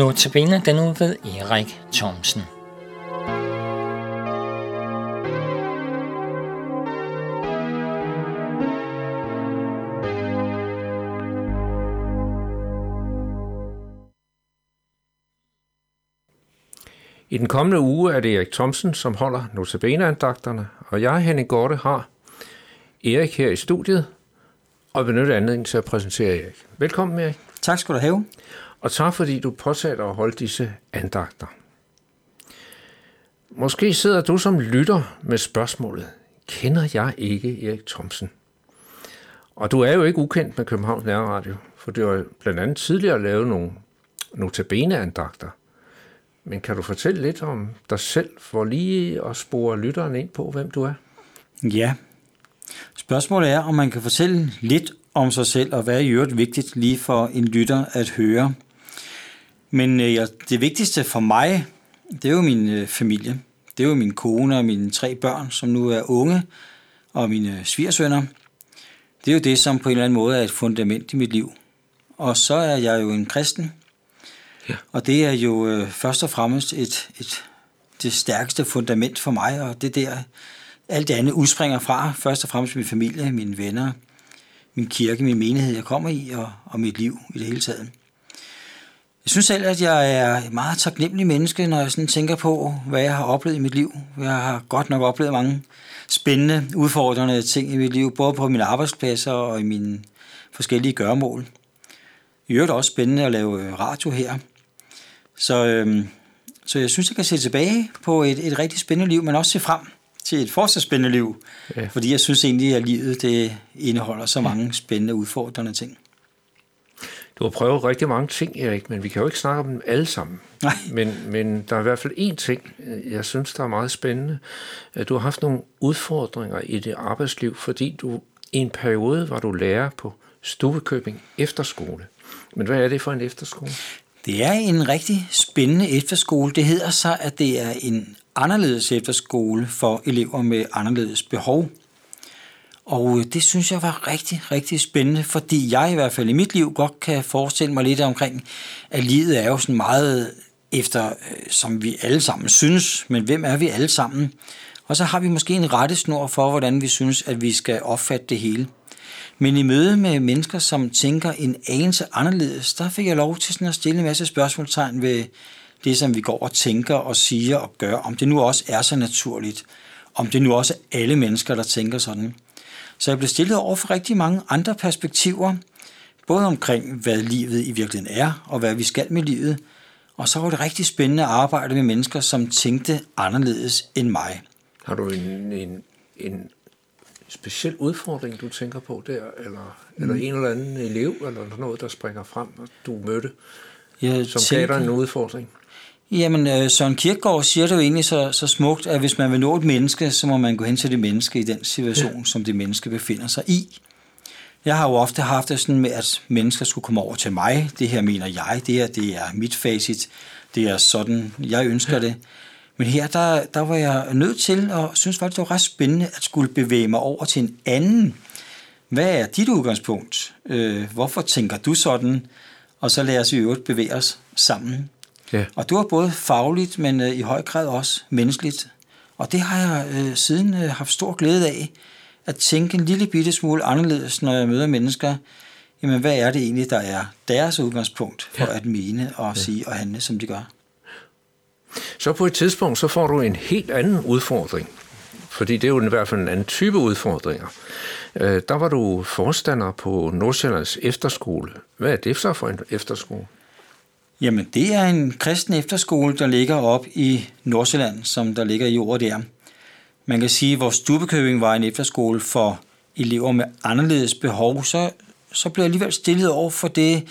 Notabene den nu ved Erik Thomsen. I den kommende uge er det Erik Thomsen, som holder notabeneandagterne, og jeg, Henning Gorte, har Erik her i studiet, og benytter anledningen til at præsentere Erik. Velkommen, Erik. Tak skal du have. Og tak, fordi du påsatte at holde disse andagter. Måske sidder du som lytter med spørgsmålet, kender jeg ikke Erik Thomsen? Og du er jo ikke ukendt med Københavns Nærradio, for du har blandt andet tidligere lavet nogle notabene-andagter. Men kan du fortælle lidt om dig selv, for lige at spore lytteren ind på, hvem du er? Ja. Spørgsmålet er, om man kan fortælle lidt om sig selv, og hvad er i øvrigt vigtigt lige for en lytter at høre. Men øh, det vigtigste for mig, det er jo min øh, familie. Det er jo min kone og mine tre børn, som nu er unge, og mine svigersønner. Det er jo det, som på en eller anden måde er et fundament i mit liv. Og så er jeg jo en kristen, ja. og det er jo øh, først og fremmest et, et, det stærkeste fundament for mig, og det der, alt det andet udspringer fra, først og fremmest min familie, mine venner, min kirke, min menighed, jeg kommer i, og, og mit liv i det hele taget. Jeg synes selv, at jeg er et meget taknemmelig menneske, når jeg sådan tænker på, hvad jeg har oplevet i mit liv. Jeg har godt nok oplevet mange spændende, udfordrende ting i mit liv, både på mine arbejdspladser og i mine forskellige gørmål. I øvrigt også spændende at lave øh, radio her. Så, øhm, så jeg synes, jeg kan se tilbage på et, et rigtig spændende liv, men også se frem til et fortsat spændende liv. Ja. Fordi jeg synes egentlig, at livet det indeholder så mange spændende, udfordrende ting. Du har prøvet rigtig mange ting, Erik, men vi kan jo ikke snakke om dem alle sammen. Nej. Men, men der er i hvert fald én ting, jeg synes, der er meget spændende. At du har haft nogle udfordringer i dit arbejdsliv, fordi du i en periode var du lærer på Stuvekøbing Efterskole. Men hvad er det for en efterskole? Det er en rigtig spændende efterskole. Det hedder sig, at det er en anderledes efterskole for elever med anderledes behov. Og øh, det synes jeg var rigtig, rigtig spændende, fordi jeg i hvert fald i mit liv godt kan forestille mig lidt omkring, at livet er jo sådan meget efter, øh, som vi alle sammen synes, men hvem er vi alle sammen? Og så har vi måske en rettesnor for, hvordan vi synes, at vi skal opfatte det hele. Men i møde med mennesker, som tænker en anelse anderledes, der fik jeg lov til sådan at stille en masse spørgsmålstegn ved det, som vi går og tænker og siger og gør, om det nu også er så naturligt, om det nu også er alle mennesker, der tænker sådan. Så jeg blev stillet over for rigtig mange andre perspektiver, både omkring, hvad livet i virkeligheden er, og hvad vi skal med livet. Og så var det rigtig spændende at arbejde med mennesker, som tænkte anderledes end mig. Har du en, en, en speciel udfordring, du tænker på der, eller, mm. eller en eller anden elev, eller noget, der springer frem, og du mødte, jeg som tænker, gav dig en udfordring? Jamen, øh, Søren Kierkegaard siger det jo egentlig så, så smukt, at hvis man vil nå et menneske, så må man gå hen til det menneske i den situation, ja. som det menneske befinder sig i. Jeg har jo ofte haft det sådan med, at mennesker skulle komme over til mig. Det her mener jeg, det her det er mit facit, det er sådan, jeg ønsker det. Men her, der, der var jeg nødt til, og synes faktisk, det var ret spændende, at skulle bevæge mig over til en anden. Hvad er dit udgangspunkt? Øh, hvorfor tænker du sådan? Og så lad os i øvrigt bevæge os sammen. Ja. Og det var både fagligt, men øh, i høj grad også menneskeligt. Og det har jeg øh, siden øh, haft stor glæde af, at tænke en lille bitte smule anderledes, når jeg møder mennesker. Jamen, hvad er det egentlig, der er deres udgangspunkt for ja. at mene og ja. sige og handle, som de gør? Så på et tidspunkt, så får du en helt anden udfordring. Fordi det er jo i hvert fald en anden type udfordringer. Øh, der var du forstander på Nordsjællands efterskole. Hvad er det så for en efterskole? Jamen, det er en kristen efterskole, der ligger op i Nordsjælland, som der ligger i ordet der. Man kan sige, at vores Stubekøbing var en efterskole for elever med anderledes behov, så, så bliver jeg alligevel stillet over for det,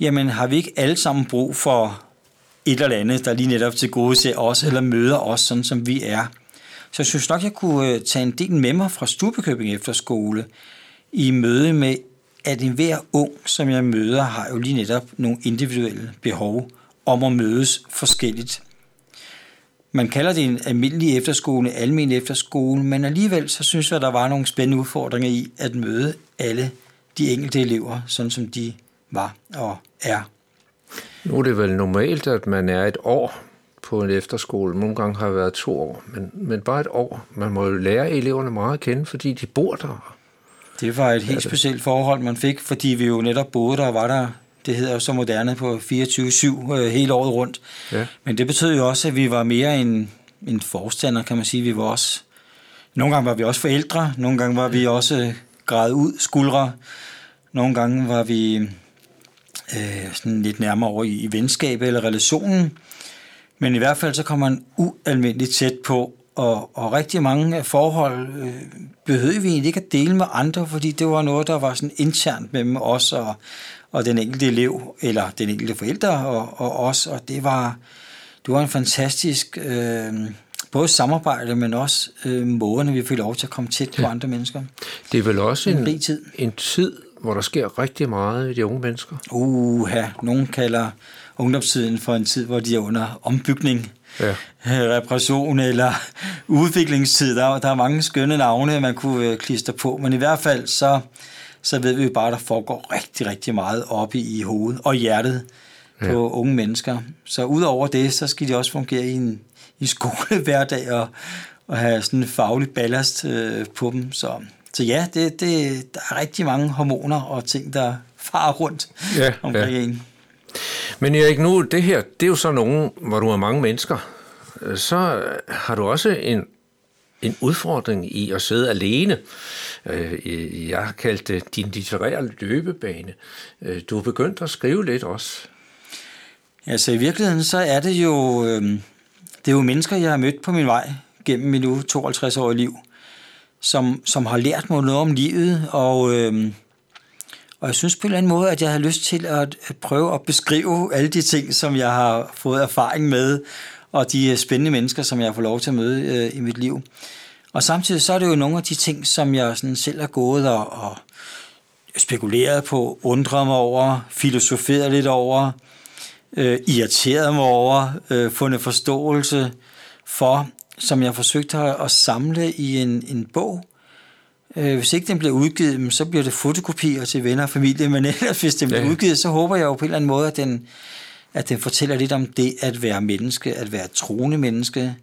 jamen har vi ikke alle sammen brug for et eller andet, der lige netop til gode ser os, eller møder os, sådan som vi er. Så jeg synes nok, jeg kunne øh, tage en del med mig fra Stubekøbing Efterskole i møde med at enhver ung, som jeg møder, har jo lige netop nogle individuelle behov om at mødes forskelligt. Man kalder det en almindelig efterskole, almen efterskole, men alligevel så synes jeg, at der var nogle spændende udfordringer i at møde alle de enkelte elever, sådan som de var og er. Nu er det vel normalt, at man er et år på en efterskole. Nogle gange har det været to år, men, men bare et år. Man må jo lære eleverne meget at kende, fordi de bor der. Det var et helt specielt forhold, man fik, fordi vi jo netop boede der og var der, det hedder jo så moderne, på 24-7 øh, hele året rundt. Ja. Men det betød jo også, at vi var mere en, en forstander, kan man sige. Vi var også, nogle gange var vi også forældre, nogle gange var vi også grædet ud, skuldre. Nogle gange var vi øh, sådan lidt nærmere over i, i venskab eller relationen. Men i hvert fald så kom man ualmindeligt tæt på, og, og rigtig mange af forhold øh, behøvede vi egentlig ikke at dele med andre, fordi det var noget, der var sådan internt mellem os og, og den enkelte elev, eller den enkelte forældre og, og os, og det var, det var en fantastisk øh, både samarbejde, men også øh, måden, vi fik lov til at komme tæt på ja. andre mennesker. Det er vel også en, En tid. en tid, hvor der sker rigtig meget i de unge mennesker. Uha, nogen kalder ungdomstiden for en tid, hvor de er under ombygning, Ja. øh, repression eller udviklingstid. Der, er- der er mange skønne navne, man kunne øh, klistre på, men i hvert fald så, så ved vi jo bare, at der foregår rigtig, rigtig meget oppe i hovedet og hjertet ja. på unge mennesker. Så udover det, så skal de også fungere i en i skole hver dag og, og have sådan en faglig ballast øh, på dem. Så, så ja, det, det, der er rigtig mange hormoner og ting, der farer rundt Ja, omkring ja. en. Men Erik, nu det her, det er jo så nogen, hvor du har mange mennesker. Så har du også en, en udfordring i at sidde alene. Øh, jeg har kaldt det din litterære løbebane. Øh, du er begyndt at skrive lidt også. Altså i virkeligheden, så er det jo, øh, det er jo mennesker, jeg har mødt på min vej gennem min nu 52-årige liv, som, som har lært mig noget om livet, og, øh, og jeg synes på en eller anden måde, at jeg har lyst til at, at prøve at beskrive alle de ting, som jeg har fået erfaring med, og de øh, spændende mennesker, som jeg har fået lov til at møde øh, i mit liv. Og samtidig så er det jo nogle af de ting, som jeg sådan selv har gået og, og spekuleret på, undret mig over, filosoferet lidt over, øh, irriteret mig over, øh, fundet forståelse for, som jeg forsøgte at, at samle i en, en bog. Øh, hvis ikke den bliver udgivet, så bliver det fotokopier til venner og familie, men ellers hvis den bliver Ja. udgivet, så håber jeg jo på en eller anden måde, at den, at den fortæller lidt om det at være menneske, at være troende menneske,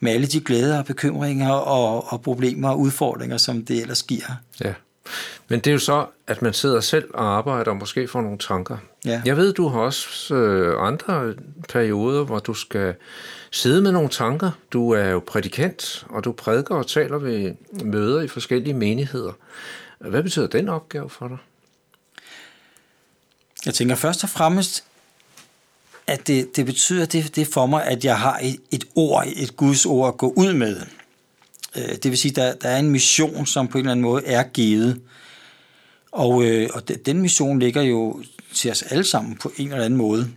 med alle de glæder og bekymringer og, og problemer og udfordringer, som det ellers giver. Ja. Men det er jo så, at man sidder selv og arbejder og måske får nogle tanker. Ja. Jeg ved, du har også øh, andre perioder, hvor du skal sidde med nogle tanker. Du er jo prædikant, og du prædiker og taler ved møder i forskellige menigheder. Hvad betyder den opgave for dig? Jeg tænker først og fremmest, at det, det betyder det, det for mig, at jeg har et, et ord, et Guds ord at gå ud med. Øh, det vil sige, der, der er en mission, som på en eller anden måde er givet. Og, øh, og de- den mission ligger jo til os alle sammen på en eller anden måde.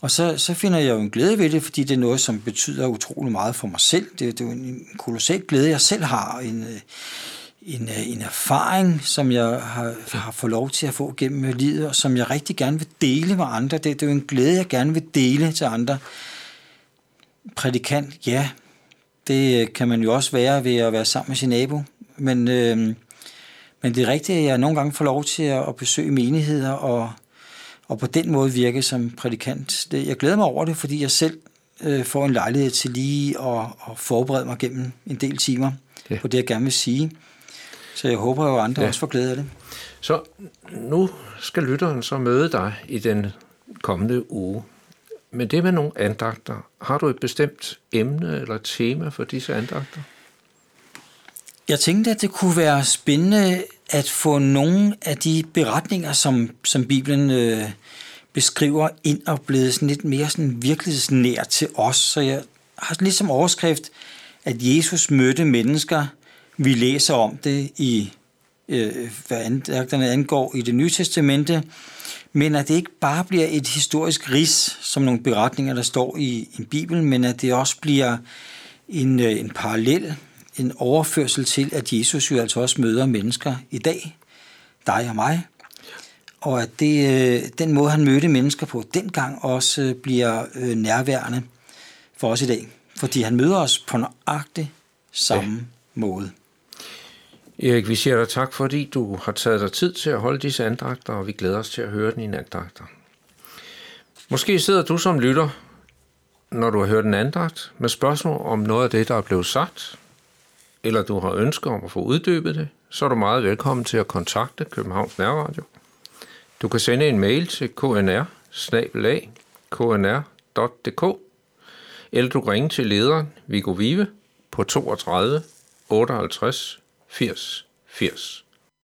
Og så, så finder jeg jo en glæde ved det, fordi det er noget, som betyder utrolig meget for mig selv. Det, det er jo en kolossal glæde, jeg selv har. En, øh, en, øh, en erfaring, som jeg har, har fået lov til at få gennem livet, og som jeg rigtig gerne vil dele med andre. Det, det er jo en glæde, jeg gerne vil dele til andre. Prædikant, ja, det øh, kan man jo også være ved at være sammen med sin nabo. Men, øh, men det er rigtigt, at jeg nogle gange får lov til at, at besøge menigheder og, og på den måde virke som prædikant. Det, jeg glæder mig over det, fordi jeg selv øh, får en lejlighed til lige at, at forberede mig gennem en del timer Ja. på det, jeg gerne vil sige. Så jeg håber jo, at andre ja. også får glæde af det. Så nu skal lytteren så møde dig i den kommende uge. Men det med nogle andagter, har du et bestemt emne eller tema for disse andagter? Jeg tænkte, at det kunne være spændende at få nogle af de beretninger, som, som Bibelen øh, beskriver, ind og blevet sådan lidt mere sådan virkelighedsnær til os. Så jeg har sådan lidt som overskrift, at Jesus mødte mennesker. Vi læser om det i, øh, hvad andagterne angår i det nye testamente, men at det ikke bare bliver et historisk ris, som nogle beretninger, der står i, i Bibelen, men at det også bliver en, øh, en parallel, en overførsel til, at Jesus jo altså også møder mennesker i dag, dig og mig, og at det, øh, den måde, han mødte mennesker på dengang, også øh, bliver øh, nærværende for os i dag. Fordi han møder os på nøjagtig samme ja. måde. Erik, vi siger dig tak, fordi du har taget dig tid til at holde disse andagter, og vi glæder os til at høre dine i andagter. Måske sidder du som lytter, når du har hørt en andagt, med spørgsmål om noget af det, der er blevet sagt, eller du har ønsker om at få uddybet det, så er du meget velkommen til at kontakte Københavns Nærradio. Du kan sende en mail til knr knr.dk eller du kan ringe til lederen Viggo Vive på 32 58 Fez, fez.